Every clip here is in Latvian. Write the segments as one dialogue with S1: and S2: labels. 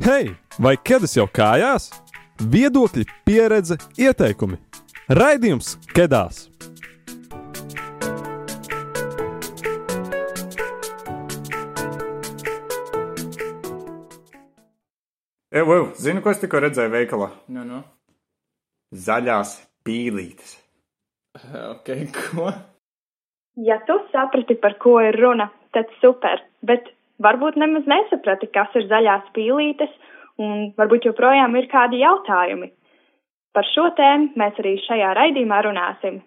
S1: Hei, vai ķēdes jau kājās? Viedokļi, pieredze, ieteikumi. Raidījums Kedās!
S2: Evo, evo, zini, ko es tikko redzēju veikalā?
S3: Nu, nu.
S2: Zaļās pīlītes.
S3: Ok, ko?
S4: Ja tu saprati, par ko ir runa, tad super, bet varbūt nemaz nesaprati, kas ir zaļās pīlītes, un varbūt joprojām ir kādi jautājumi. Par šo tēmu mēs arī šajā raidījumā runāsim.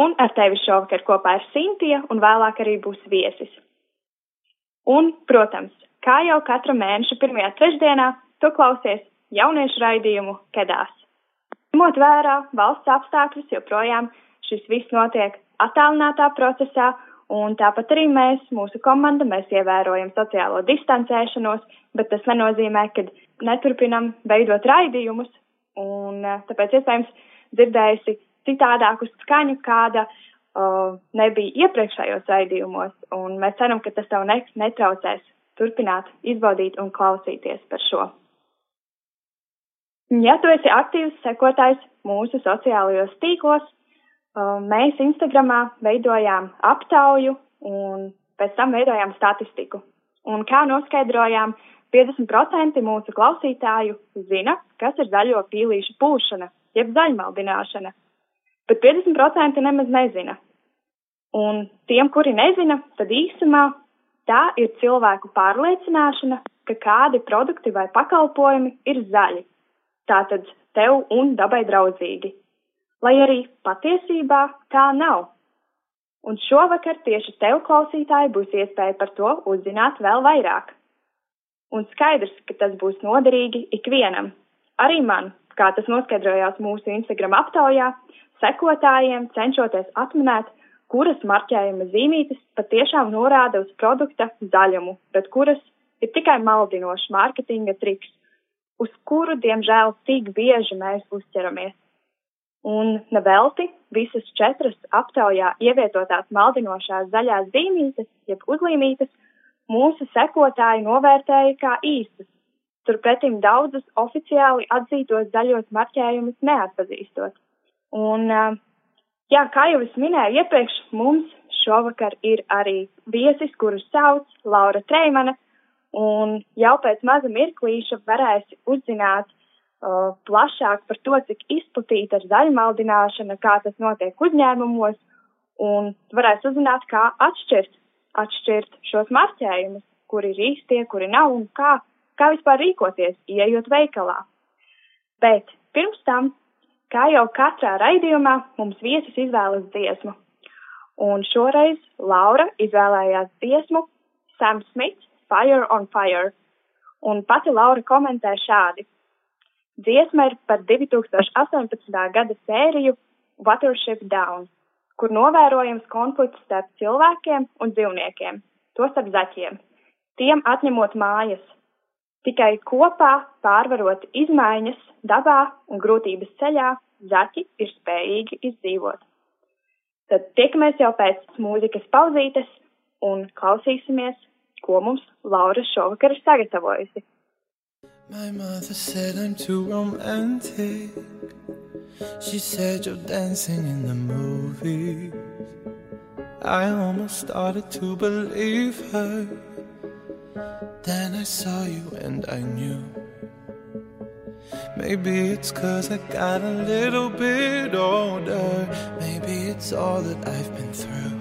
S4: Un ar tevi šovakar kopā ir Sintija, un vēlāk arī būs viesis. Un, protams, kā jau katra mēneša pirmajā trešdienā, tu klausies jauniešu raidījumu Kedās. Ņemot vērā valsts apstākļus, joprojām šis viss notiek attālinātā procesā, un tāpat arī mēs, mūsu komanda, mēs ievērojam sociālo distancēšanos, bet tas nenozīmē, ka neturpinam veidot raidījumus, un eh, tāpēc iespējams dzirdējusi citādāku skaņu, kāda uh, nebija iepriekšējos raidījumos, un mēs ceram, ka tas tev ne, netraucēs turpināt izbaudīt un klausīties par šo. Ja tu esi aktīvs sekotājs mūsu sociālajos tīklos, mēs Instagramā veidojām aptauju un pēc tam veidojām statistiku. Un kā noskaidrojām, 50% mūsu klausītāju zina, kas ir zaļo pīlīšu pūšana, jeb zaļmaldināšana, bet 50% nemaz nezina. Un tiem, kuri nezina, tad īsumā tā ir cilvēku pārliecināšana, ka kādi produkti vai pakalpojumi ir zaļi, tātad tev un dabai draudzīgi, lai arī patiesībā tā nav. Un šovakar tieši tev, klausītāji, būs iespēja par to uzzināt vēl vairāk un skaidrs, ka tas būs noderīgi ikvienam. Arī man, kā tas noskaidrojās mūsu Instagram aptaujā, sekotājiem cenšoties atminēt, kuras marķējuma zīmītes patiešām norāda uz produkta zaļumu, bet kuras ir tikai maldinošs mārketinga triks, uz kuru, diemžēl, tik bieži mēs uzķeramies. Un nevelti visas četras aptaujā ievietotās maldinošās zaļās zīmītes, jeb uzlīmītes, mūsu sekotāji novērtēja kā īstas, turpretim daudzus oficiāli atzītos zaļos marķējumus neatpazīstot. Un, jā, kā jau es minēju iepriekš, mums šovakar ir arī viesis, kurus sauc Laura Treimana, un jau pēc maza mirklīša varēsi uzzināt uh, plašāk par to, cik izplatīta ir zaļmaldināšana, kā tas notiek uzņēmumos, un varēs uzzināt, kā atšķirt atšķirt šos marķējumus, kuri ir īstie, kuri nav un kā, kā vispār rīkoties, ieejot veikalā. Bet pirms tam, kā jau katrā raidījumā, mums viesis izvēlas dziesmu. Un šoreiz Laura izvēlējās dziesmu Sam Smith Fire on Fire. Un pati Laura komentē šādi. Dziesma ir par 2018. gada sēriju Watership Down kur novērojams konflikts starp cilvēkiem un dzīvniekiem, to starp zaķiem, tiem atņemot mājas. Tikai kopā pārvarot izmaiņas dabā un grūtības ceļā, zaķi ir spējīgi izdzīvot. Tad tiekamies jau pēc mūzikas pauzītes un klausīsimies, ko mums Laura šovakar ir sagatavojusi. My mother said I'm too romantic. She said you're dancing in the movies. I almost started to believe her. Then I saw you and I knew. Maybe it's cause I got a little bit older. Maybe it's all that I've been through.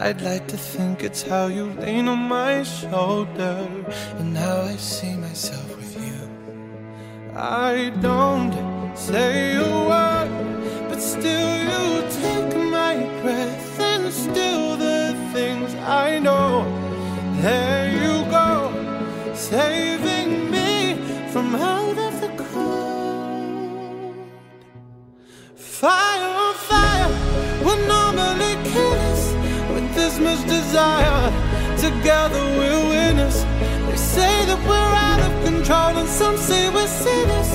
S4: I'd like to think it's how you lean on my shoulder and how I see myself with you. I don't say a word, but still desire. Together we're winners. They say that we're out of control, and some say we're sinners.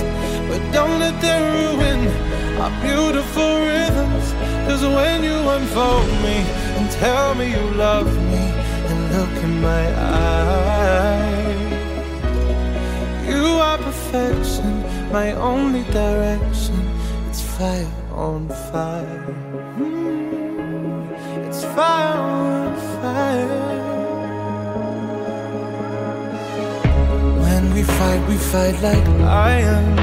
S4: But don't let them ruin our beautiful rhythms. Cause when you unfold me and tell me you love me and look in my eyes, you
S5: are perfection, my only direction. It's fire on fire. Mm, It's fire on fire. When we fight, we fight like lions.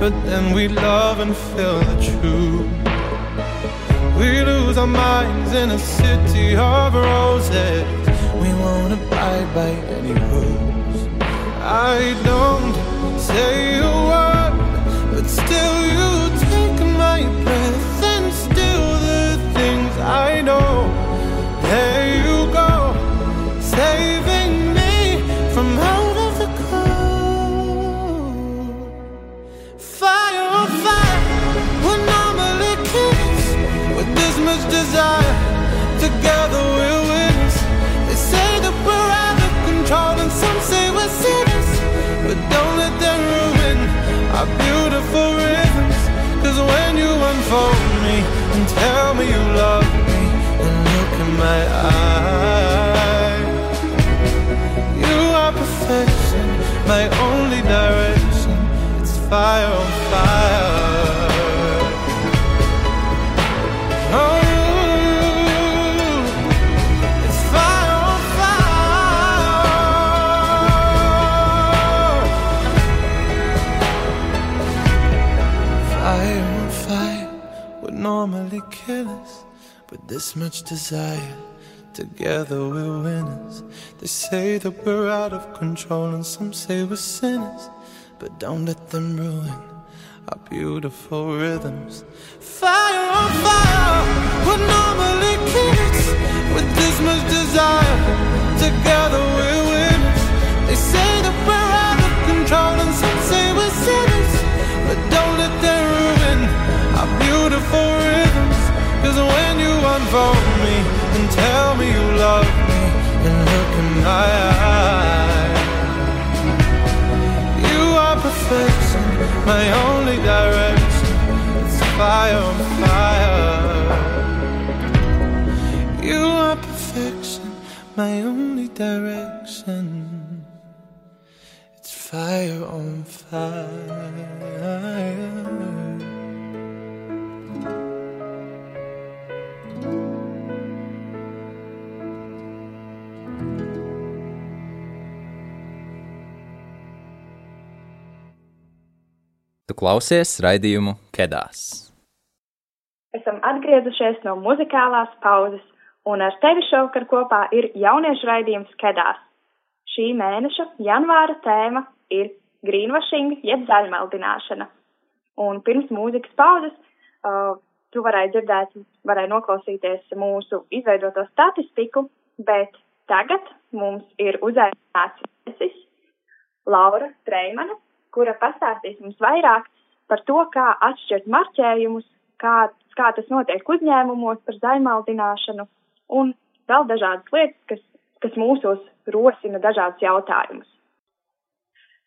S5: But then we love and feel the truth. We lose our minds in a city of roses. We won't abide by any rules. I don't say fire on fire. Oh, it's fire on fire. Fire on fire would normally kill us, but this much desire. Together we're winners. They say that we're out of control, and some say we're sinners. But don't let them ruin our beautiful rhythms. Fire on fire, we're normally kids with this much desire. Together we're winners. They say that we're out of control, and some say we're sinners. But don't let them ruin our beautiful rhythms. Cause when you unfold me and tell me you love me, and look in my eyes. My only direction. It's fire on fire. You are perfection, my only direction. It's fire on fire.
S6: Klausies raidījumu Kedās.
S4: Esam atgriezušies no muzikālās pauzes, un ar tevi šovakar kopā ir jauniešu raidījums Kedās. Šī mēneša janvāra tēma ir greenwashing, jeb zaļmaldināšana. Un pirms mūzikas pauzes uh, tu varēji dzirdēt, varēji noklausīties mūsu izveidoto statistiku, bet tagad mums ir uzaicināts Laura Treimana, kura pastāstīs mums vairāk par to, kā atšķirt marķējumus, kā, kā tas notiek uzņēmumos par zaļmaldināšanu un vēl dažādas lietas, kas, kas mūsos rosina dažādus jautājumus.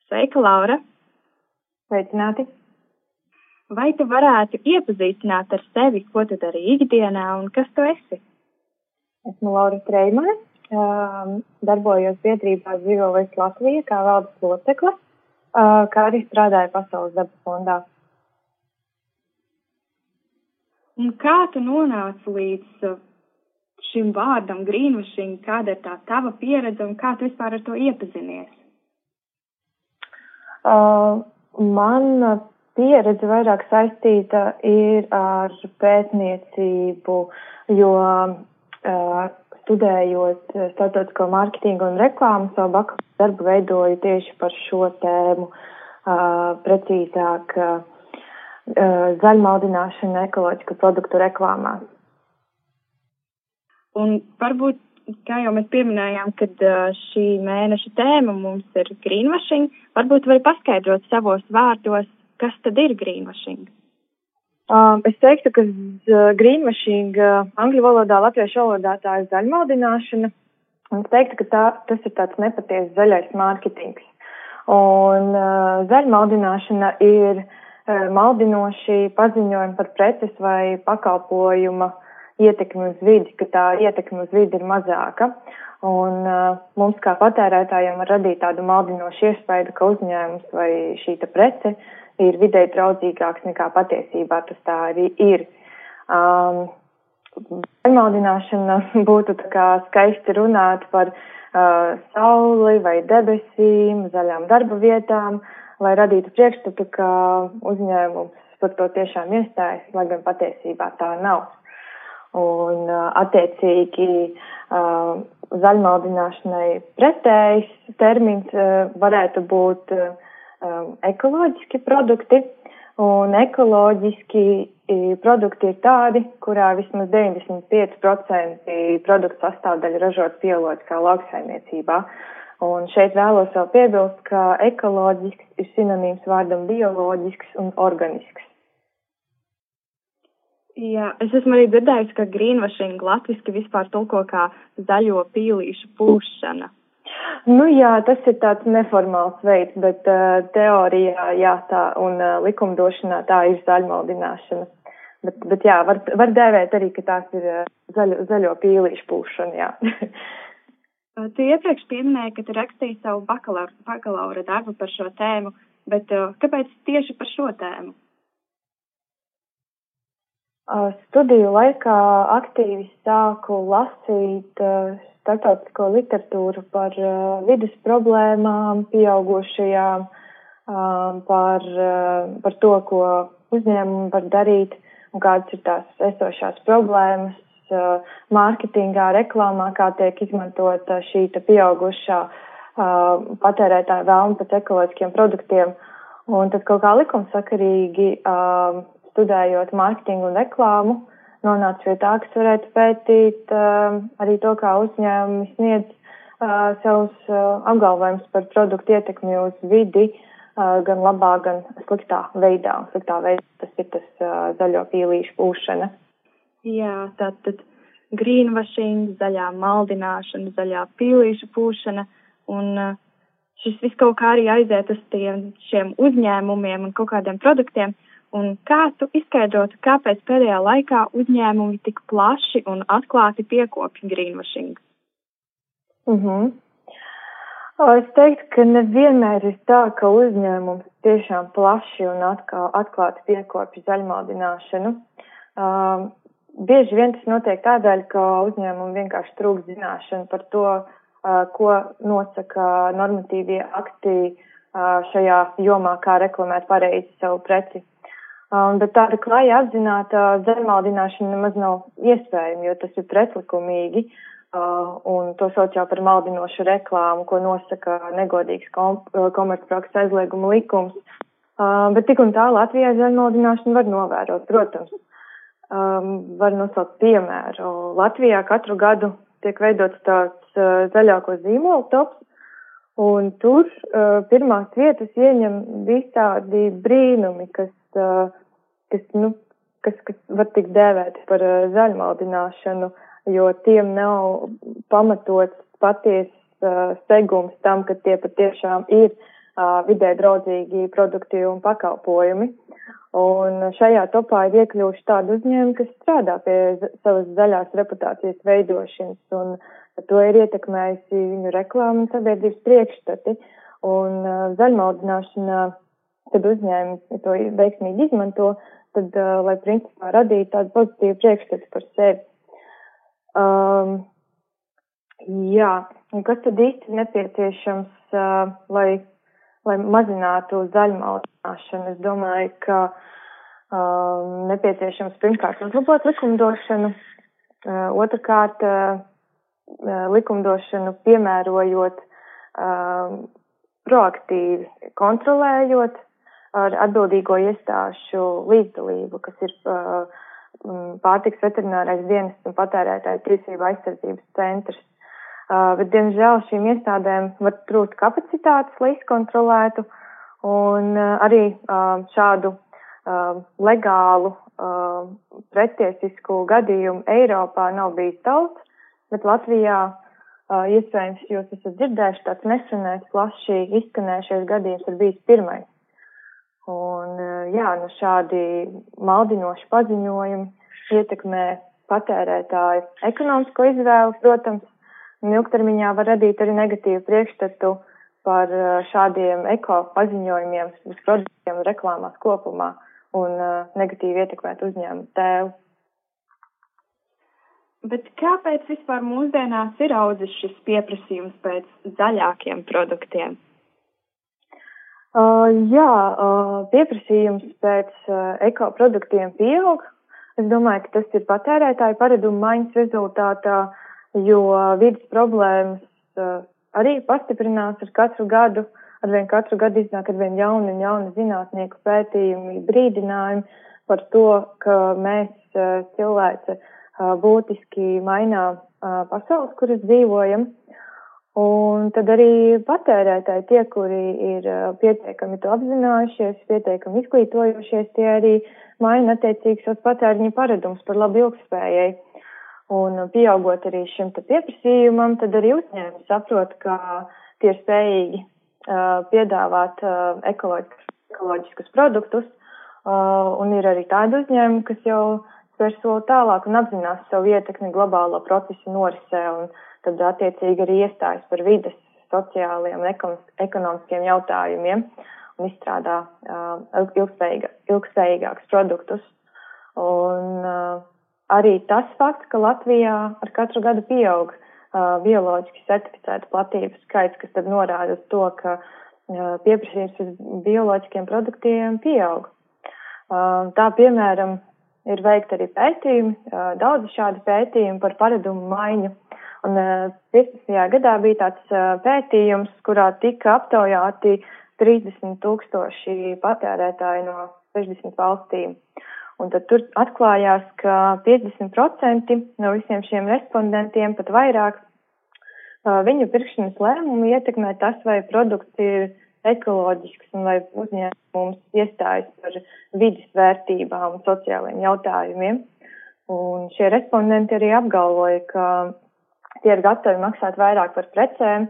S4: Sveika, Laura!
S7: Sveicināti!
S4: Vai tu varētu iepazīstināt ar sevi, ko tu dari ikdienā un kas tu esi?
S7: Esmu Laura Treimane, um, darbojos biedrībā Waste Latvija kā valdes locekle, uh, kā arī strādāju Pasaules dabas fondā.
S4: Un kā tu nonāci līdz uh, šim vārdam greenwashing, kāda ir tā tava pieredze un kā tu vispār ar to iepazinies?
S7: Uh, man pieredze vairāk saistīta ir ar pētniecību, jo uh, studējot starptautisko mārketingu un reklāmu, savu bakalaura darbu veidoju tieši par šo tēmu, precīzāk zaļmaldināšana ekoloģisku produktu reklāmās.
S4: Un varbūt, kā jau mēs pieminējām, kad šī mēneša tēma mums ir greenwashing, varbūt vari paskaidrot savos vārdos, kas tad ir greenwashing?
S7: Um, es teiktu, ka uh, greenwashing uh, angļu valodā, latviešu valodā tā ir zaļmaldināšana. Un es teiktu, ka tā, tas ir tāds nepatiesa zaļais mārketings. Un uh, zaļmaldināšana ir uh, maldinoši paziņojumi par preces vai pakalpojuma ietekmi uz vidi, ka tā ietekme uz vidi ir mazāka. Un uh, mums kā patērētājiem var radīt tādu maldinošu iespēju, ka uzņēmums vai šī prece ir vidē draudzīgāks nekā patiesībā tas tā arī ir. Um, Maldināšana būtu tā kā skaisti runāt par uh, sauli vai debesīm, zaļām darba vietām, lai radītu priekšstatu, ka uzņēmums par to tiešām iestājas, lai gan patiesībā tā nav. Un uh, attiecīgi uh, zaļmaldināšanai pretējs termins uh, varētu būt uh, um, ekoloģiski produkti. Un ekoloģiski produkti ir tādi, kurā vismaz 95% produktu sastāvdaļa ražot bioloģiskā lauksaimniecībā. Un šeit vēlos vēl piebilst, ka ekoloģisks ir sinonīms vārdam bioloģisks un organisks.
S4: Jā, es esmu arī dzirdējusi, ka greenwashing latviski vispār tulko kā zaļo pīlīšu pūšana.
S7: Nu jā, tas ir tāds neformāls veids, bet uh, teorijā jā, tā un uh, likumdošanā tā ir zaļmaldināšana. Bet, bet jā, var, var dēvēt arī, ka tās ir uh, zaļo, zaļo pīlīšu pūšana, jā.
S4: tu iepriekš pieminēji, ka tu rakstīji savu bakalaura, bakalaura darbu par šo tēmu, bet uh, kāpēc tieši par šo tēmu?
S7: Studiju laikā aktīvi sāku lasīt starptautisko literatūru par vidas problēmām, pieaugušajām, par, par to, ko uzņēmumi var darīt un kādas ir tās esošās problēmas mārketingā, reklāmā, kā tiek izmantota šī pieaugušā uh, patērētāja vēlme pēc ekoloģiskiem produktiem. Un tad kaut kā likumsakarīgi uh, studējot mārketingu un reklāmu, nonāca pie tā, kas varētu pētīt uh, arī to, kā uzņēmumi sniedz uh, savus uh, apgalvojumus par produktu ietekmi uz vidi, uh, gan labā, gan sliktā veidā. Un sliktā veidā tas ir tas uh, zaļo pīlīšu pūšana.
S4: Jā, tātad greenwashing, zaļā maldināšana, zaļā pīlīšu pūšana un uh, šis viss kaut kā arī aiziet uz tiem šiem uzņēmumiem un kaut kādiem produktiem. Uh, Un kā tu izskaidrotu, kāpēc pēdējā laikā uzņēmumi tik plaši un atklāti piekopja greenwashing?
S7: Mm -hmm. Es teiktu, ka nevienmēr ir tā, ka uzņēmums tiešām plaši un atklāti piekopja zaļmādināšanu. Uh, bieži vien tas notiek tādēļ, ka uzņēmumi vienkārši trūkst zināšanu par to, uh, ko nosaka normatīvie akti uh, šajā jomā, kā reklamēt pareizi savu preci. Um, bet tāda klāja apzināta zemaldināšana nemaz nav iespējama, jo tas ir pretlikumīgi. Uh, un to sauc jau par maldinošu reklāmu, ko nosaka negodīgs kom uh, komercprakses aizlieguma likums. Uh, bet tik un tā Latvijā zaļmaldināšanu var novērot, protams. Um, var nosaukt piemēru. Latvijā katru gadu tiek veidots tāds uh, zaļāko zīmolu tops, un tur uh, pirmās vietas ieņem visādi brīnumi, kas kas, nu, kas, kas var tikt dēvēti par zaļmaldināšanu, jo tiem nav pamatots paties uh, segums tam, ka tie patiešām ir vidē draudzīgi produkti un pakalpojumi. Un šajā topā ir iekļuvuši tādi uzņēmumi, kas strādā pie savas zaļās reputācijas veidošanas, un to ir ietekmējusi viņu reklāma un sabiedrības priekšstati. Un uh, zaļmaldināšana, kad uzņēmumi to veiksmīgi izmanto, tad, uh, lai principā radītu tādu pozitīvu priekšstatu par sevi. Um, jā, un kas tad īsti nepieciešams, uh, lai, lai mazinātu zaļumaudzināšanu? Es domāju, ka um, nepieciešams pirmkārt uzlabot likumdošanu, uh, otrkārt uh, likumdošanu piemērojot uh, proaktīvi kontrolējot ar atbildīgo iestāšu līdzdalību, kas ir uh, pārtiks veterinārais dienas un patērētāju tiesību aizsardzības centrs. Uh, bet, diemžēl, šīm iestādēm var trūkt kapacitātes, lai izkontrolētu, un uh, arī šādu legālu pretiesisku gadījumu Eiropā nav bijis daudz, bet Latvijā iespējams jūs esat dzirdējuši tāds nesenais, plaši izskanējušies gadījums ir bijis pirmais. Un, jā, nu šādi maldinoši paziņojumi ietekmē patērētāju ekonomisko izvēli, protams, un ilgtermiņā var radīt arī negatīvu priekšstatu par šādiem eko paziņojumiem uz produktiem un reklāmās kopumā un negatīvi ietekmēt uzņēmumu tēlu.
S4: Bet kāpēc vispār mūsdienās ir audzis šis pieprasījums pēc zaļākiem produktiem?
S7: Uh, jā, uh, pieprasījums pēc uh, ekoproduktiem pieaug. Es domāju, ka tas ir patērētāju paradumu maiņas rezultātā, jo vidas problēmas uh, arī pastiprinās ar katru gadu. Arvien katru gadu iznāk arvien jauni un jauni zinātnieku pētījumi, brīdinājumi par to, ka mēs uh, cilvēce uh, būtiski mainā pasaules, kuras dzīvojam. Un tad arī patērētāji, tie, kuri ir pietiekami to apzinājušies, pietiekami izglītojušies, tie arī maina attiecīgi savus patēriņa paradumus par labu ilgspējai. Un pieaugot arī šim pieprasījumam, tad arī uzņēmumi saprot, ka tie ir spējīgi uh, piedāvāt uh, ekoloģiskus, ekoloģiskus produktus. Uh, un ir arī tādi uzņēmumi, kas jau spēr soli tālāk un apzinās savu ietekmi globālo procesu norisē un tad attiecīgi arī iestājas par vides, sociāliem un ekonomiskiem jautājumiem un izstrādā uh, ilgspējīga, ilgspējīgākus produktus. Un uh, arī tas fakts, ka Latvijā ar katru gadu pieaug uh, bioloģiski certificētu platību skaits, kas tad norāda uz to, ka uh, pieprasījums uz bioloģiskiem produktiem pieaug. Uh, tā piemēram, ir veikti arī pētījumi, daudz šādu pētījumu par paradumu maiņu. Un 15. gadā bija tāds pētījums, kurā tika aptaujāti 30 tūkstoši patērētāji no 60 valstīm. Un tad tur atklājās, ka 50% no visiem šiem respondentiem, pat vairāk, viņu pirkšanas lēmumu ietekmē tas, vai produkts ir ekoloģisks un lai uzņēmums iestājas par vidas vērtībām un sociālajiem jautājumiem. Un šie respondenti arī apgalvoja, ka tie ir gatavi maksāt vairāk par precēm,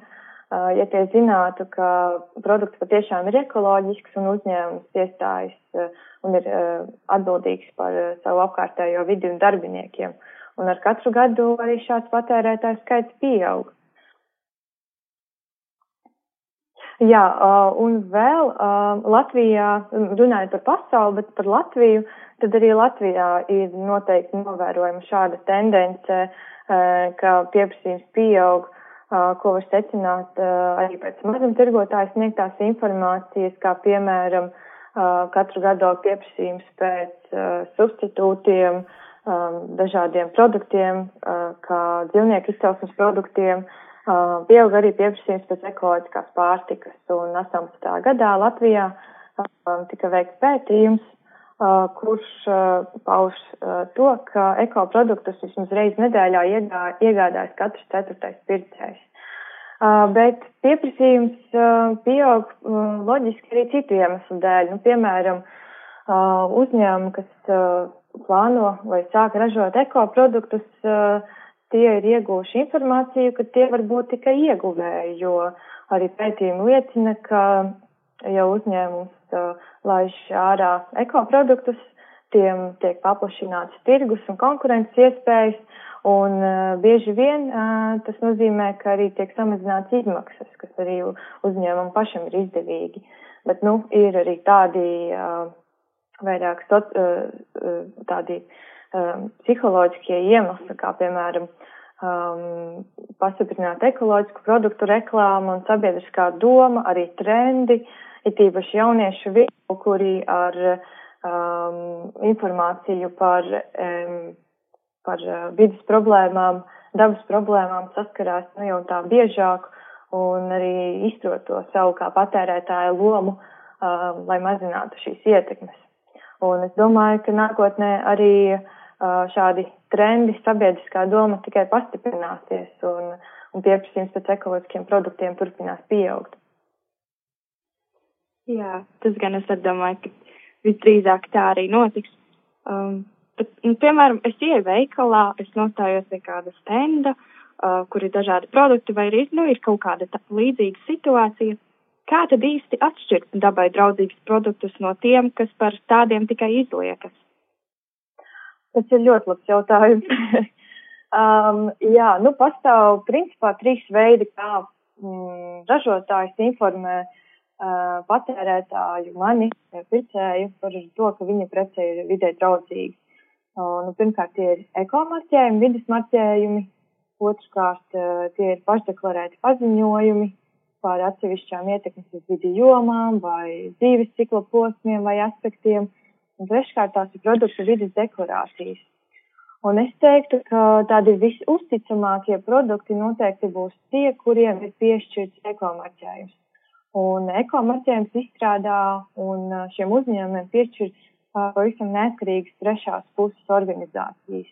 S7: ja tie zinātu, ka produkts patiešām ir ekoloģisks un uzņēmums iestājas un ir atbildīgs par savu apkārtējo vidi un darbiniekiem. Un ar katru gadu arī šāds patērētājs skaits pieaug. Jā, un vēl Latvijā, runājot par pasauli, bet par Latviju, tad arī Latvijā ir noteikti novērojama šāda tendence, ka pieprasījums pieaug, ko var secināt arī pēc mazumtirgotāju sniegtās informācijas, kā piemēram katru gadu pieprasījums pēc substitūtiem, dažādiem produktiem, kā dzīvnieku izcelsmes produktiem, pieauga arī pieprasījums pēc ekoloģiskās pārtikas, un 18. gadā Latvijā tika veikts pētījums, kurš uh, pauž to, ka ekoproduktus vismaz reizi nedēļā iegādājas katrs ceturtais pircējs. Bet pieprasījums pieaug loģiski arī citu iemeslu dēļ. Nu, piemēram, uzņēmumi, kas plāno vai sāk ražot ekoproduktus, tie ir ieguvuši informāciju, ka tie var būt tikai ieguvēji, jo arī pētījumi liecina, ka ja uzņēmums laiž ārā ekoproduktus, tiem tiek paplašināts tirgus un konkurences iespējas, un uh, bieži vien uh, tas nozīmē, ka arī tiek samazināts izmaksas, kas arī uzņēmumam pašam ir izdevīgi. Bet, nu, ir arī tādi uh, vairāk uh, uh, tādi uh, psiholoģiskie iemesli, kā piemēram um, pastiprināt ekoloģisku produktu reklāmu un sabiedriskā doma, arī trendi, ir tīpaši jauniešu vidū, kuri ar um, informāciju par, um, par uh, vidas problēmām, dabas problēmām saskarās nu, jau tā biežāk un arī izprot to savu kā patērētāju lomu, um, lai mazinātu šīs ietekmes. Un es domāju, ka nākotnē arī uh, šādi trendi sabiedriskā doma tikai pastiprināsies un, un pieprasījums pēc ekoloģiskiem produktiem turpinās pieaugt.
S4: Jā, tas gan es domāju, ka visdrīzāk tā arī notiks. Um, bet, nu, piemēram, es ieju veikalā, es nostājos pie kāda stenda, uh, kur ir dažādi produkti, vai arī nu, ir kaut kāda tā, līdzīga situācija. Kā tad īsti atšķirt dabai draudzīgus produktus no tiem, kas par tādiem tikai izliekas?
S7: Tas ir ļoti labs jautājums. um, jā, nu pastāv principā trīs veidi, kā mm, ražotājs informē uh, patērētāju, mani, pircēju par to, ka viņa prece ir vidē draudzīga. Nu, pirmkārt, tie ir ekomarķējumi, vidas marķējumi, otrkārt, tie ir pašdeklarēti paziņojumi par atsevišķām ietekmes uz vidi jomām vai dzīves cikla posmiem vai aspektiem, un treškārt tās ir produktu vidas deklarācijas. Un es teiktu, ka tādi visuzticamākie produkti noteikti būs tie, kuriem ir piešķirts ekomarķējums. Un ekomarķējums izstrādā un šiem uzņēmumiem piešķir pavisam neatkarīgas trešās puses organizācijas.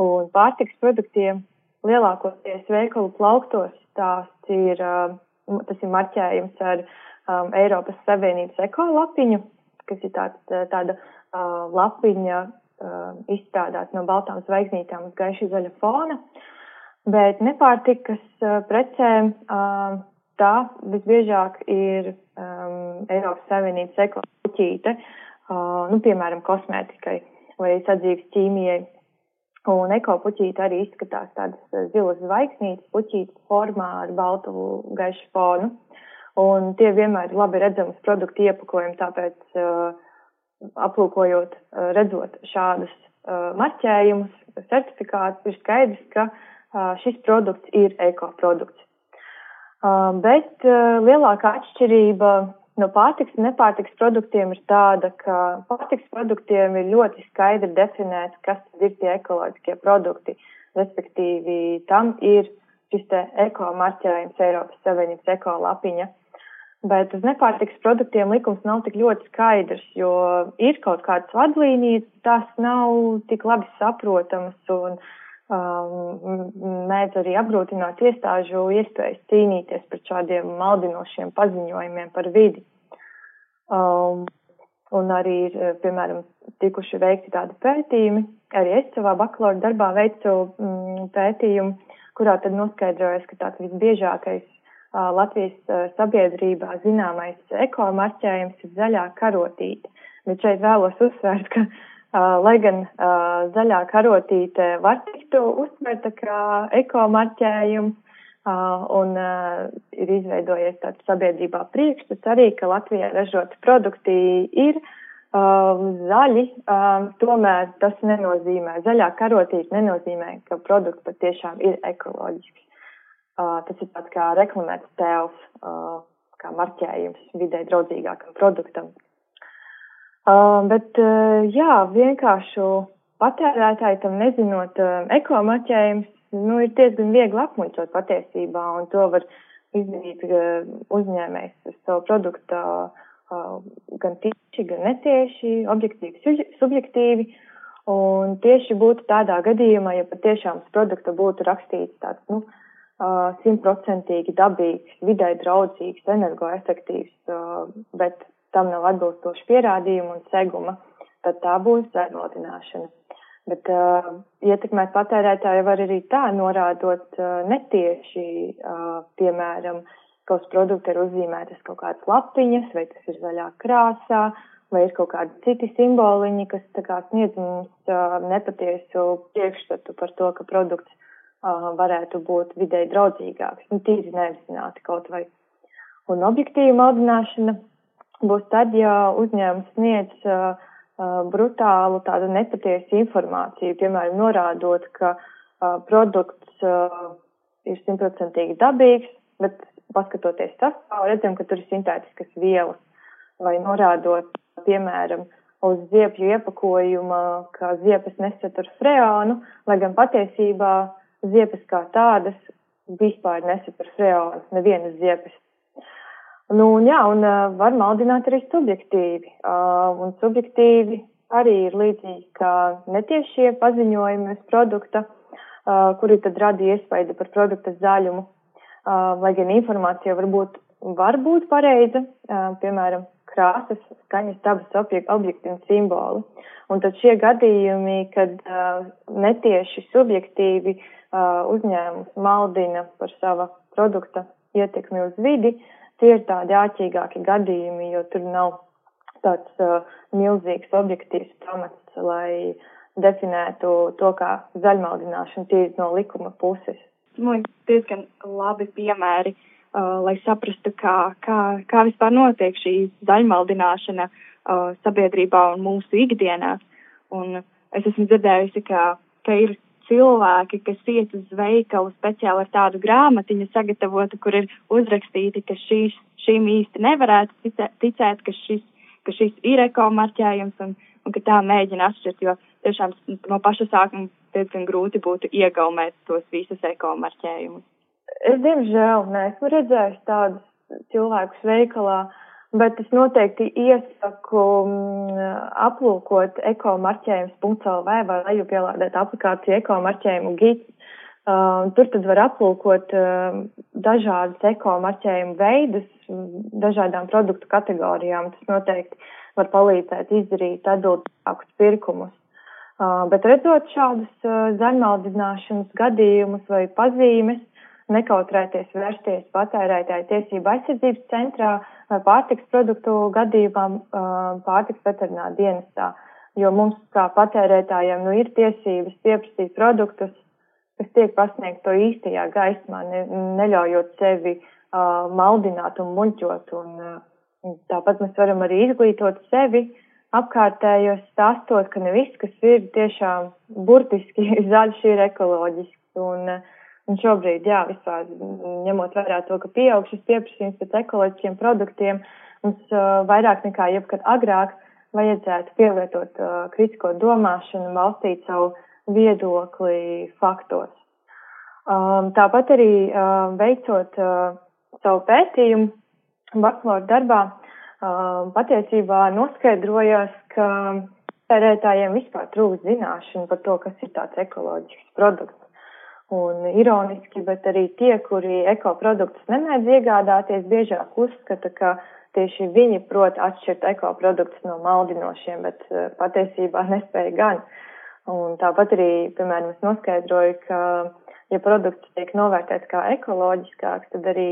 S7: Un pārtiks produktiem lielākoties veikalu plauktos tās ir, tas ir marķējums ar um, Eiropas Savienības ekolapiņu, kas ir tāds, tāda uh, lapiņa uh, izstrādāts no baltām zvaigznītām uz gaiši zaļa fona, bet nepārtikas uh, precēm uh, tā visbiežāk ir um, Eiropas Savienības ekoloģīte, uh, nu, piemēram, kosmētikai vai sadzīves ķīmijai. Un ekopuķīte arī izskatās tādas zilas zvaigznītes, puķītes formā ar baltu gaišu fonu. Un tie vienmēr ir labi redzamas produktu iepakojumi, tāpēc uh, aplūkojot, eh, redzot šādus eh, marķējumus, certifikātus, ir skaidrs, ka eh, šis produkts ir ekoprodukts. Bet lielākā atšķirība no pārtiks un nepārtiks produktiem ir tāda, ka pārtiks produktiem ir ļoti skaidri definēts, kas ir tie ekoloģiskie produkti, respektīvi tam ir šis eko marķējums Eiropas Savienības eko lapiņa. Bet uz nepārtiks produktiem likums nav tik ļoti skaidrs, jo ir kaut kādas vadlīnijas, tās nav tik labi saprotamas un um, mēdz arī apgrūtināt iestāžu iespējas cīnīties pret šādiem maldinošiem paziņojumiem par vidi. Um, un arī ir, piemēram, tikuši veikti tādi pētījumi. Arī es savā bakalaura darbā veicu mm, pētījumu, kurā tad noskaidrojas, ka tāds visbiežākais Latvijas sabiedrībā zināmais ekomarķējums ir zaļā karotīte. Bet šeit vēlos uzsvērt, ka, lai gan zaļā karotīte var tikt uzsvērta kā ekomarķējums, un ir izveidojies tāds sabiedrībā priekšstats arī, ka Latvijā ražoti produkti ir zaļi, tomēr tas nenozīmē, zaļā karotīte nenozīmē, ka produkts patiešām ir ekoloģisks. Uh, tas ir tāds kā reklamēts tēls, kā marķējums vidē draudzīgākam produktam. Uh, bet, uh, jā, vienkāršu patērētāji tam nezinot, uh, ekomarķējums, nu, ir diezgan viegli apmuļcot patiesībā, un to var izdarīt uh, uzņēmējs uz savu produktu uh, gan tieši, gan netieši, objektīvi, subjektīvi. Un tieši būtu tādā gadījumā, ja patiešām uz produkta būtu rakstīts tāds, nu, uh, simtprocentīgi dabīgs, vidē draudzīgs, energoefektīvs, bet tam nav atbilstoši pierādījumu un seguma, tad tā būs zaļmodināšana. Bet uh, ietekmēt patērētāju var arī tā, norādot uh, netieši, uh, piemēram, ka uz produkta ir uzzīmētas kaut kādas lapiņas, vai tas ir zaļā krāsā, vai ir kaut kādi citi simboliņi, kas tā kā sniedz mums uh, nepatiesu priekšstatu par to, ka produkts varētu būt videi draudzīgāks, nu, tīri neapzināti kaut vai. Un objektīva maldināšana būs tad, ja uzņēmums sniedz uh, brutālu tādu nepatiesu informāciju, piemēram, norādot, ka uh, produkts uh, ir simtprocentīgi dabīgs, bet paskatoties sastāvu, redzam, ka tur ir sintētiskas vielas, vai norādot, piemēram, uz ziepju iepakojuma, ka ziepes nesatur freonu, lai gan patiesībā ziepes kā tādas vispār nesatur freonus, nevienas ziepes. Nu, un jā, un uh, var maldināt arī subjektīvi. Uh, un subjektīvi arī ir līdzīgi kā netiešie paziņojumi uz produkta, uh, kuri tad rada iespaidu par produkta zaļumu. Uh, lai gan informācija varbūt var būt pareiza, uh, piemēram, krāsas, skaņas, dabas objekti, objekti un simboli. Un tad šie gadījumi, kad uh, netieši subjektīvi uh, uzņēmums maldina par sava produkta ietekmi uz vidi, tie ir tādi āķīgāki gadījumi, jo tur nav tāds uh, milzīgs objektīvs pamats, lai definētu to kā zaļmaldināšanu tīri no likuma puses.
S4: Man diezgan labi piemēri, uh, lai saprastu, kā, kā, kā vispār notiek šī zaļmaldināšana uh, sabiedrībā un mūsu ikdienās. Un es esmu dzirdējusi, ka, ka ir cilvēki, kas iet uz veikalu speciāli ar tādu grāmatiņu sagatavotu, kur ir uzrakstīti, ka šīs, šīm īsti nevarētu ticēt, ka, šis, ka šis ir ekomarķējums un, un ka tā mēģina atšķirt, jo tiešām no paša sākuma diezgan grūti būtu iegaumēt tos visus ekomarķējumus.
S7: Es diemžēl neesmu redzējis tādus cilvēkus veikalā. Uh, bet es noteikti iesaku mm, aplūkot ekomarķējums.lv vai lejupielādēt aplikāciju ekomarķējumu gids. Uh, tur tad var aplūkot uh, dažādas ekomarķējumu veidus, dažādām produktu kategorijām. Tas noteikti var palīdzēt izdarīt atbildīgākus pirkumus. Uh, bet redzot šādus uh, zaļmaldināšanas gadījumus vai pazīmes, nekautrēties vērsties patērētāju tiesību aizsardzības centrā, uh, vai pārtiks produktu gadījumā pārtiks veterinā dienestā, jo mums kā patērētājiem nu, ir tiesības pieprasīt produktus, kas tiek pasniegt to īstajā gaismā, ne, neļaujot sevi uh, maldināt un muļķot. Un, uh, tāpat mēs varam arī izglītot sevi apkārtējos stāstot, ka ne viss, kas ir tiešām burtiski zaļš, ir ekoloģisks. Un, uh, Un šobrīd, jā, vispār ņemot vērā to, ka pieaug šis pieprasījums pēc ekoloģiskiem produktiem, mums uh, vairāk nekā jebkad agrāk vajadzētu pielietot uh, kritisko domāšanu, balstīt savu viedokli faktos. Um, tāpat arī uh, veicot uh, savu pētījumu bakalaura darbā, uh, patiesībā noskaidrojās, ka tērētājiem vispār trūkst zināšanu par to, kas ir tāds ekoloģisks produkts. Un ironiski, bet arī tie, kuri ekoproduktus nemēdz iegādāties, biežāk uzskata, ka tieši viņi prot atšķirt ekoproduktus no maldinošiem, bet uh, patiesībā nespēja gan. Un tāpat arī, piemēram, es noskaidroju, ka, ja produkts tiek novērtēts kā ekoloģiskāks, tad arī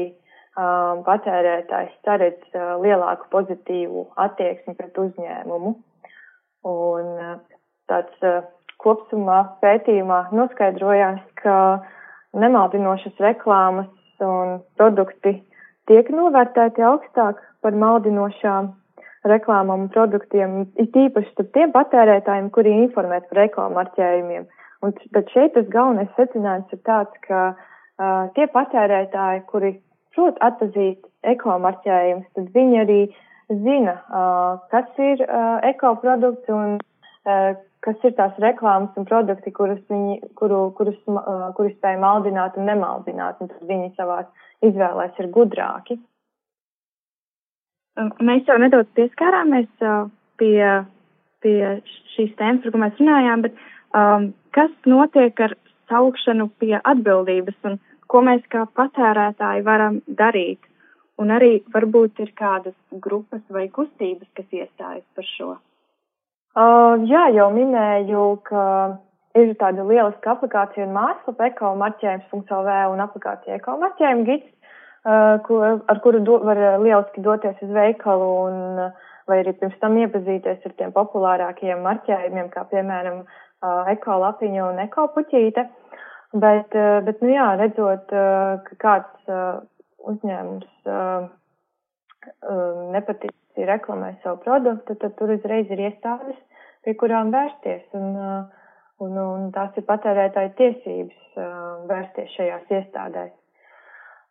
S7: um, patērētājs saredz uh, lielāku pozitīvu attieksmi pret uzņēmumu. Un uh, tāds uh, kopsumā pētījumā noskaidrojās, ka nemaldinošas reklāmas un produkti tiek novērtēti augstāk par maldinošām reklāmām un produktiem, it īpaši tad tiem patērētājiem, kuri informēt par ekomarķējumiem. Un tad šeit tas galvenais secinājums ir tāds, ka uh, tie patērētāji, kuri prot atpazīt ekomarķējumus, tad viņi arī zina, uh, kas ir uh, ekoprodukts un uh, kas ir tās reklāmas un produkti, kurus viņi, kuru, kurus, uh, kurus spēj maldināt un nemaldināt, un tad viņi savās izvēlēs ir gudrāki.
S4: Um, mēs jau nedaudz pieskārāmies uh, pie, pie šīs tēmas, par ko mēs runājām, bet um, kas notiek ar saukšanu pie atbildības un ko mēs kā patērētāji varam darīt? Un arī varbūt ir kādas grupas vai kustības, kas iestājas par šo.
S7: Uh, jā, jau minēju, ka ir tāda lieliska aplikācija un mājaslapa ekomarķējums.lv un aplikācija ekomarķējuma gids, uh, ko, ar kuru do, var lieliski doties uz veikalu un vai arī pirms tam iepazīties ar tiem populārākajiem marķējumiem, kā piemēram uh, ekolapiņa un ekopuķīte. Bet, uh, bet, nu jā, redzot, uh, ka kāds uh, uzņēmums uh, uh, nepatīk reklamē savu produktu, tad tur uzreiz ir iestādes, pie kurām vērsties. Un, uh, un, un tās ir patērētāju tiesības uh, vērsties šajās iestādēs.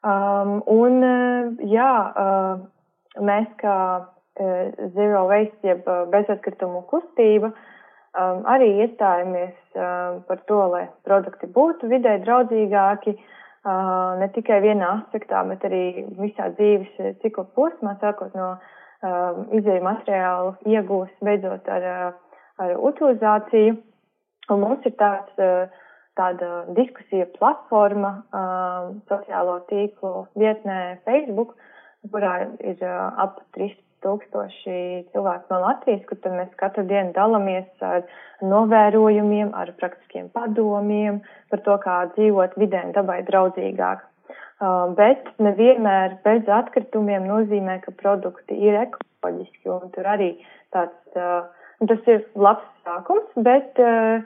S7: Um, un, uh, jā, mēs kā Zero Waste, jeb bezatkritumu kustība, um, arī iestājamies um, par to, lai produkti būtu vidē draudzīgāki, ne tikai vienā aspektā, bet arī visā dzīves cikla posmā, sākot no uh, izēju materiālu iegūst, beidzot ar, ar utilizāciju. Un mums ir tāds, tāda diskusija platforma uh, sociālo tīklu vietnē Facebook, kurā ir uh, ap 3000 cilvēku no Latvijas, kur tad mēs katru dienu dalamies ar novērojumiem, ar praktiskiem padomiem par to, kā dzīvot vidē un dabai draudzīgāk. Uh, bet nevienmēr bez atkritumiem nozīmē, ka produkti ir ekoloģiski, un tur arī tāds uh, Un tas ir labs sākums, bet uh,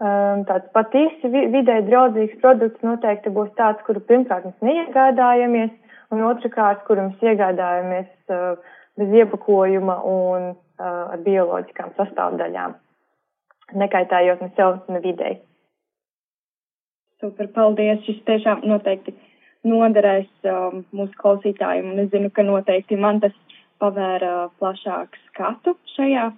S7: um, tāds patiesi vidē draudzīgs produkts noteikti būs tāds, kuru pirmkārt mēs neiegādājamies, un otrkārt, kuru mēs iegādājamies bez iepakojuma un ar bioloģiskām sastāvdaļām, nekaitējot ne sev, ne videi.
S4: Super, paldies! Šis tiešām noteikti noderēs um, mūsu klausītājiem, un es zinu, ka noteikti man tas pavēra plašāku skatu šajā.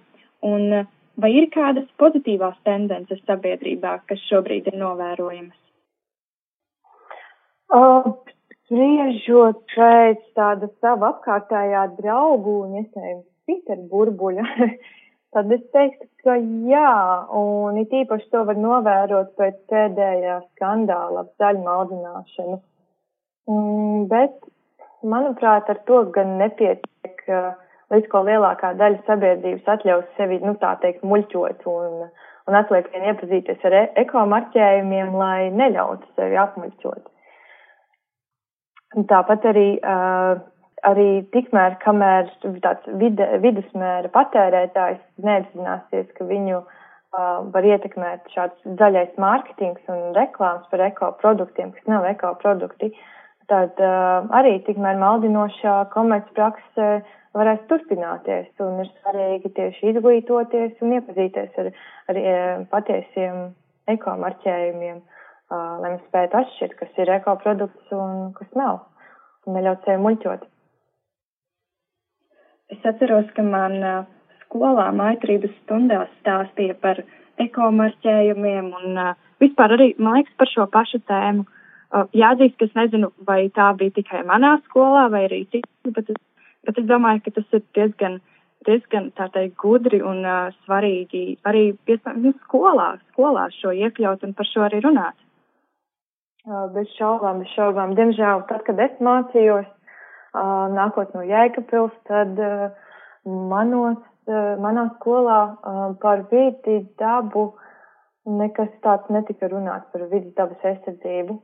S4: Un, uh, vai ir kādas pozitīvās tendences sabiedrībā, kas šobrīd ir novērojamas?
S7: Uh, spriežot pēc tāda sava apkārtējā draugu un iespējams Pītera burbuļa, tad es teiktu, ka jā, un it īpaši to var novērot pēc pēdējā skandāla ap zaļu maldināšanu. Mm, bet, manuprāt, ar to gan nepietiek. Līdz ko lielākā daļa sabiedrības atļaus sevi, nu tā teikt, muļķot un, un atliek vien iepazīties ar e ekomarķējumiem, lai neļautu sevi apmuļķot. Tāpat arī, uh, arī tikmēr, kamēr tāds vide, vidusmēra patērētājs neapzināsies, ka viņu uh, var ietekmēt šāds zaļais mārketings un reklāmas par ekoproduktiem, kas nav ekoprodukti, tad uh, arī tikmēr maldinošā komercprakse varēs turpināties. Un ir svarīgi tieši izglītoties un iepazīties ar, ar e, patiesiem ekomarķējumiem, lai mēs spētu atšķirt, kas ir ekoprodukts un kas nav, un neļaut sevi muļķot.
S4: Es atceros, ka man skolā maitrības stundās stāstīja par ekomarķējumiem un vispār arī, man liekas, par šo pašu tēmu. Jāatzīst, ka es nezinu, vai tā bija tikai manā skolā vai arī citur, bet es Bet es domāju, ka tas ir diezgan, diezgan tā teikt, gudri un uh, svarīgi arī nu, skolā, skolā šo iekļaut un par šo arī runāt.
S7: Bez šaubām, bez šaubām. Diemžēl, tad, kad es mācījos, uh, nākot no Jēkabpils, tad uh, manos, uh, manā skolā par vidi dabu nekas tāds netika runāts par vidas dabas aizsardzību.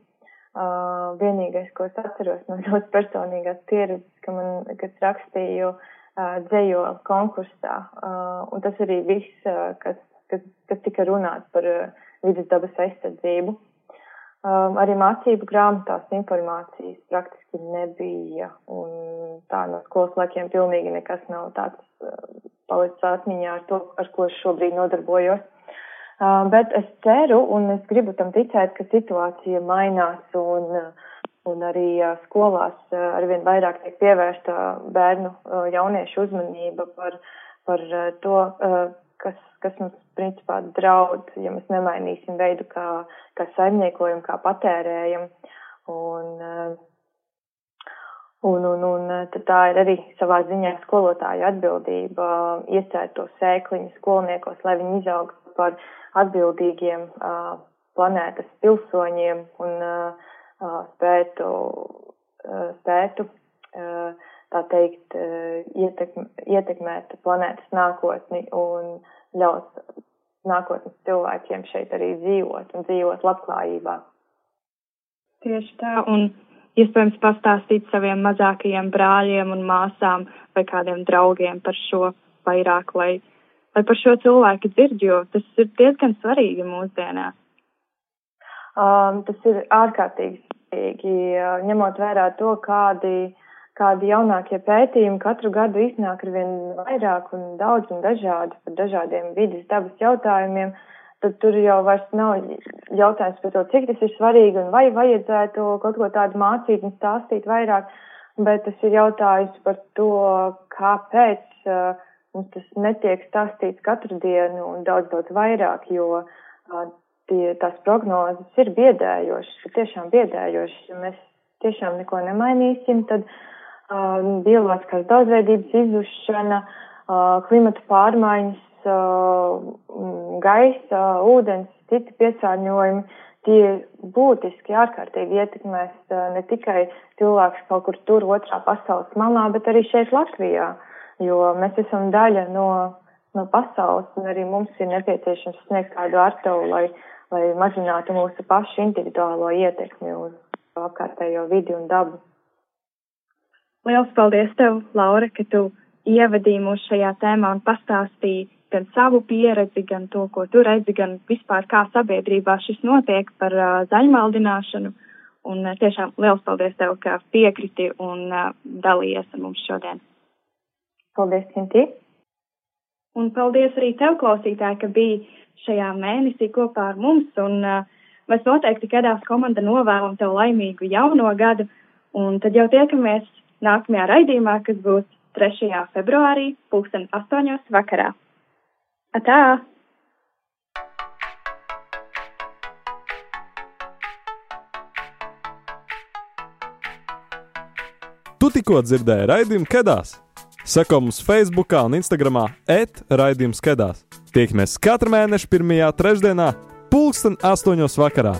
S7: Uh, vienīgais, ko es atceros no ļoti personīgās pieredzes, ka man, kad rakstīju uh, dzējoli konkursā, uh, un tas arī viss, uh, kas, kas, kas tika runāts par uh, vidas dabas aizsardzību. Um, arī mācību grāmatās informācijas praktiski nebija, un tā no skolas laikiem pilnīgi nekas nav tāds uh, palicis atmiņā ar to, ar ko es šobrīd nodarbojos. Bet es ceru un es gribu tam ticēt, ka situācija mainās un, un arī skolās arvien vairāk tiek pievērsta bērnu jauniešu uzmanība par, par to, kas, kas mums principā draud, ja mēs nemainīsim veidu, kā, kā saimniekojam, kā patērējam. Un, Un, un, un tā ir arī savā ziņā skolotāja atbildība iesēt to sēkliņu skolniekos, lai viņi izaugtu par atbildīgiem planētas pilsoņiem un spētu, spētu tā teikt, ietekm, ietekmēt planētas nākotni un ļaut nākotnes cilvēkiem šeit arī dzīvot un dzīvot labklājībā.
S4: Tieši tā, un iespējams pastāstīt saviem mazākajiem brāļiem un māsām vai kādiem draugiem par šo vairāk, lai lai par šo cilvēku dzird, jo tas ir diezgan svarīgi mūsdienās.
S7: Um, tas ir ārkārtīgi svarīgi, uh, ņemot vērā to, kādi, kādi jaunākie pētījumi katru gadu iznāk ar vien vairāk un daudz un dažādi par dažādiem vidas dabas jautājumiem, tad tur jau vairs nav jautājums par to, cik tas ir svarīgi un vai vajadzētu kaut ko tādu mācīt un stāstīt vairāk, bet tas ir jautājums par to, kāpēc uh, Mums tas netiek stāstīts katru dienu un daudz, daudz vairāk, jo tie, tās prognozes ir biedējošas, tiešām biedējošas. Ja mēs tiešām neko nemainīsim, tad uh, bioloģiskās daudzveidības izušana, uh, klimata pārmaiņas, uh, gaisa, ūdens, citi piesārņojumi, tie būtiski ārkārtīgi ietekmēs ne tikai cilvēks kaut kur tur otrā pasaules malā, bet arī šeit Latvijā. Jo mēs esam daļa no, no pasaules, un arī mums ir nepieciešams sniegt kādu artavu, lai, lai mazinātu mūsu pašu individuālo ietekmi uz apkārtējo vidi un dabu.
S4: Liels paldies tev, Laura, ka tu ievadīji mūs šajā tēmā un pastāstīji gan savu pieredzi, gan to, ko tu redzi, gan vispār kā sabiedrībā šis notiek par uh, zaļmaldināšanu. Un uh, tiešām liels paldies tev, ka piekriti un uh, dalījies ar mums šodien.
S7: Paldies, Kinti!
S4: Un paldies arī tev, klausītāji, ka biji šajā mēnesī kopā ar mums. Un, uh, mēs noteikti kādās komanda novēlam tev laimīgu jauno gadu. Un tad jau tiekamies nākamajā raidījumā, kas būs 3. februārī, 2008. vakarā. Atā!
S1: Tu tikko dzirdēji raidījumu Kedās. Seko mums Facebook un Instagram et raidījums Kedās. Tiekamies katru mēnešu pirmajā trešdienā, pulksten astoņos vakarā.